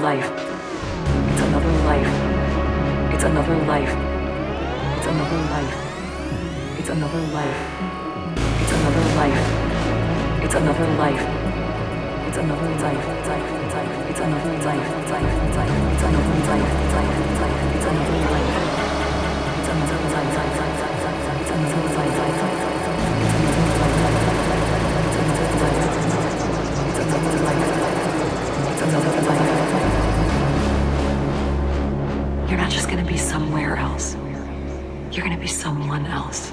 It's another life. It's another life. It's another life. It's another life. It's another life. It's another life. It's another life. It's another life. It's another life. It's another life. It's another life. It's another life. It's another life. It's another life. You're not just going to be somewhere else. You're going to be someone else.